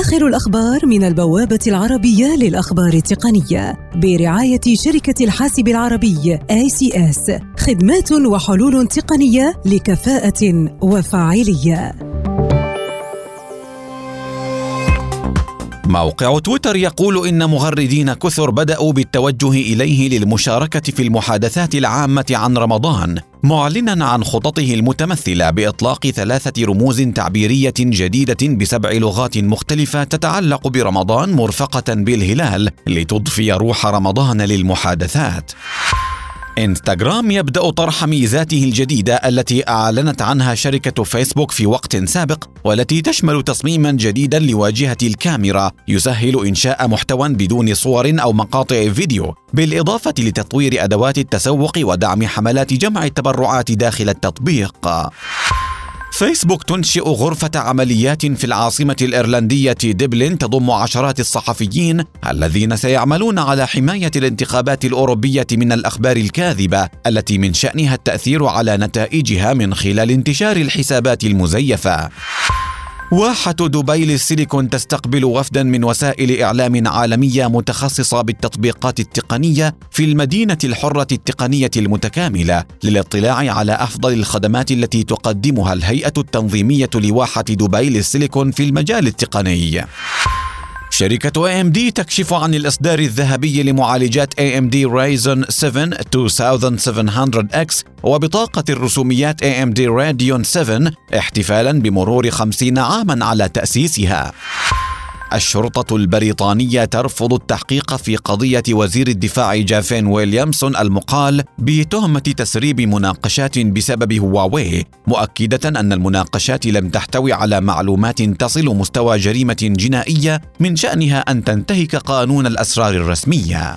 آخر الأخبار من البوابة العربية للأخبار التقنية برعاية شركة الحاسب العربي ACS خدمات وحلول تقنية لكفاءة وفاعلية. موقع تويتر يقول إن مغردين كثر بدأوا بالتوجه إليه للمشاركة في المحادثات العامة عن رمضان. معلنا عن خططه المتمثلة بإطلاق ثلاثة رموز تعبيرية جديدة بسبع لغات مختلفة تتعلق برمضان مرفقة بالهلال لتضفي روح رمضان للمحادثات. إنستغرام يبدأ طرح ميزاته الجديدة التي أعلنت عنها شركة فيسبوك في وقت سابق والتي تشمل تصميما جديدا لواجهة الكاميرا يسهل إنشاء محتوى بدون صور أو مقاطع فيديو بالإضافة لتطوير أدوات التسوق ودعم حملات جمع التبرعات داخل التطبيق. فيسبوك تنشئ غرفة عمليات في العاصمة الإيرلندية دبلن تضم عشرات الصحفيين الذين سيعملون على حماية الانتخابات الأوروبية من الأخبار الكاذبة التي من شأنها التأثير على نتائجها من خلال انتشار الحسابات المزيفة. واحة دبي للسيليكون تستقبل وفدا من وسائل إعلام عالمية متخصصة بالتطبيقات التقنية في المدينة الحرة التقنية المتكاملة للاطلاع على أفضل الخدمات التي تقدمها الهيئة التنظيمية لواحة دبي للسيليكون في المجال التقني. شركة AMD تكشف عن الإصدار الذهبي لمعالجات AMD Ryzen 7 2700X وبطاقة الرسوميات AMD Radeon 7 احتفالا بمرور 50 عاما على تأسيسها. الشرطة البريطانية ترفض التحقيق في قضية وزير الدفاع جافين ويليامسون المقال بتهمة تسريب مناقشات بسبب هواوي، مؤكدة أن المناقشات لم تحتوي على معلومات تصل مستوى جريمة جنائية من شأنها أن تنتهك قانون الأسرار الرسمية.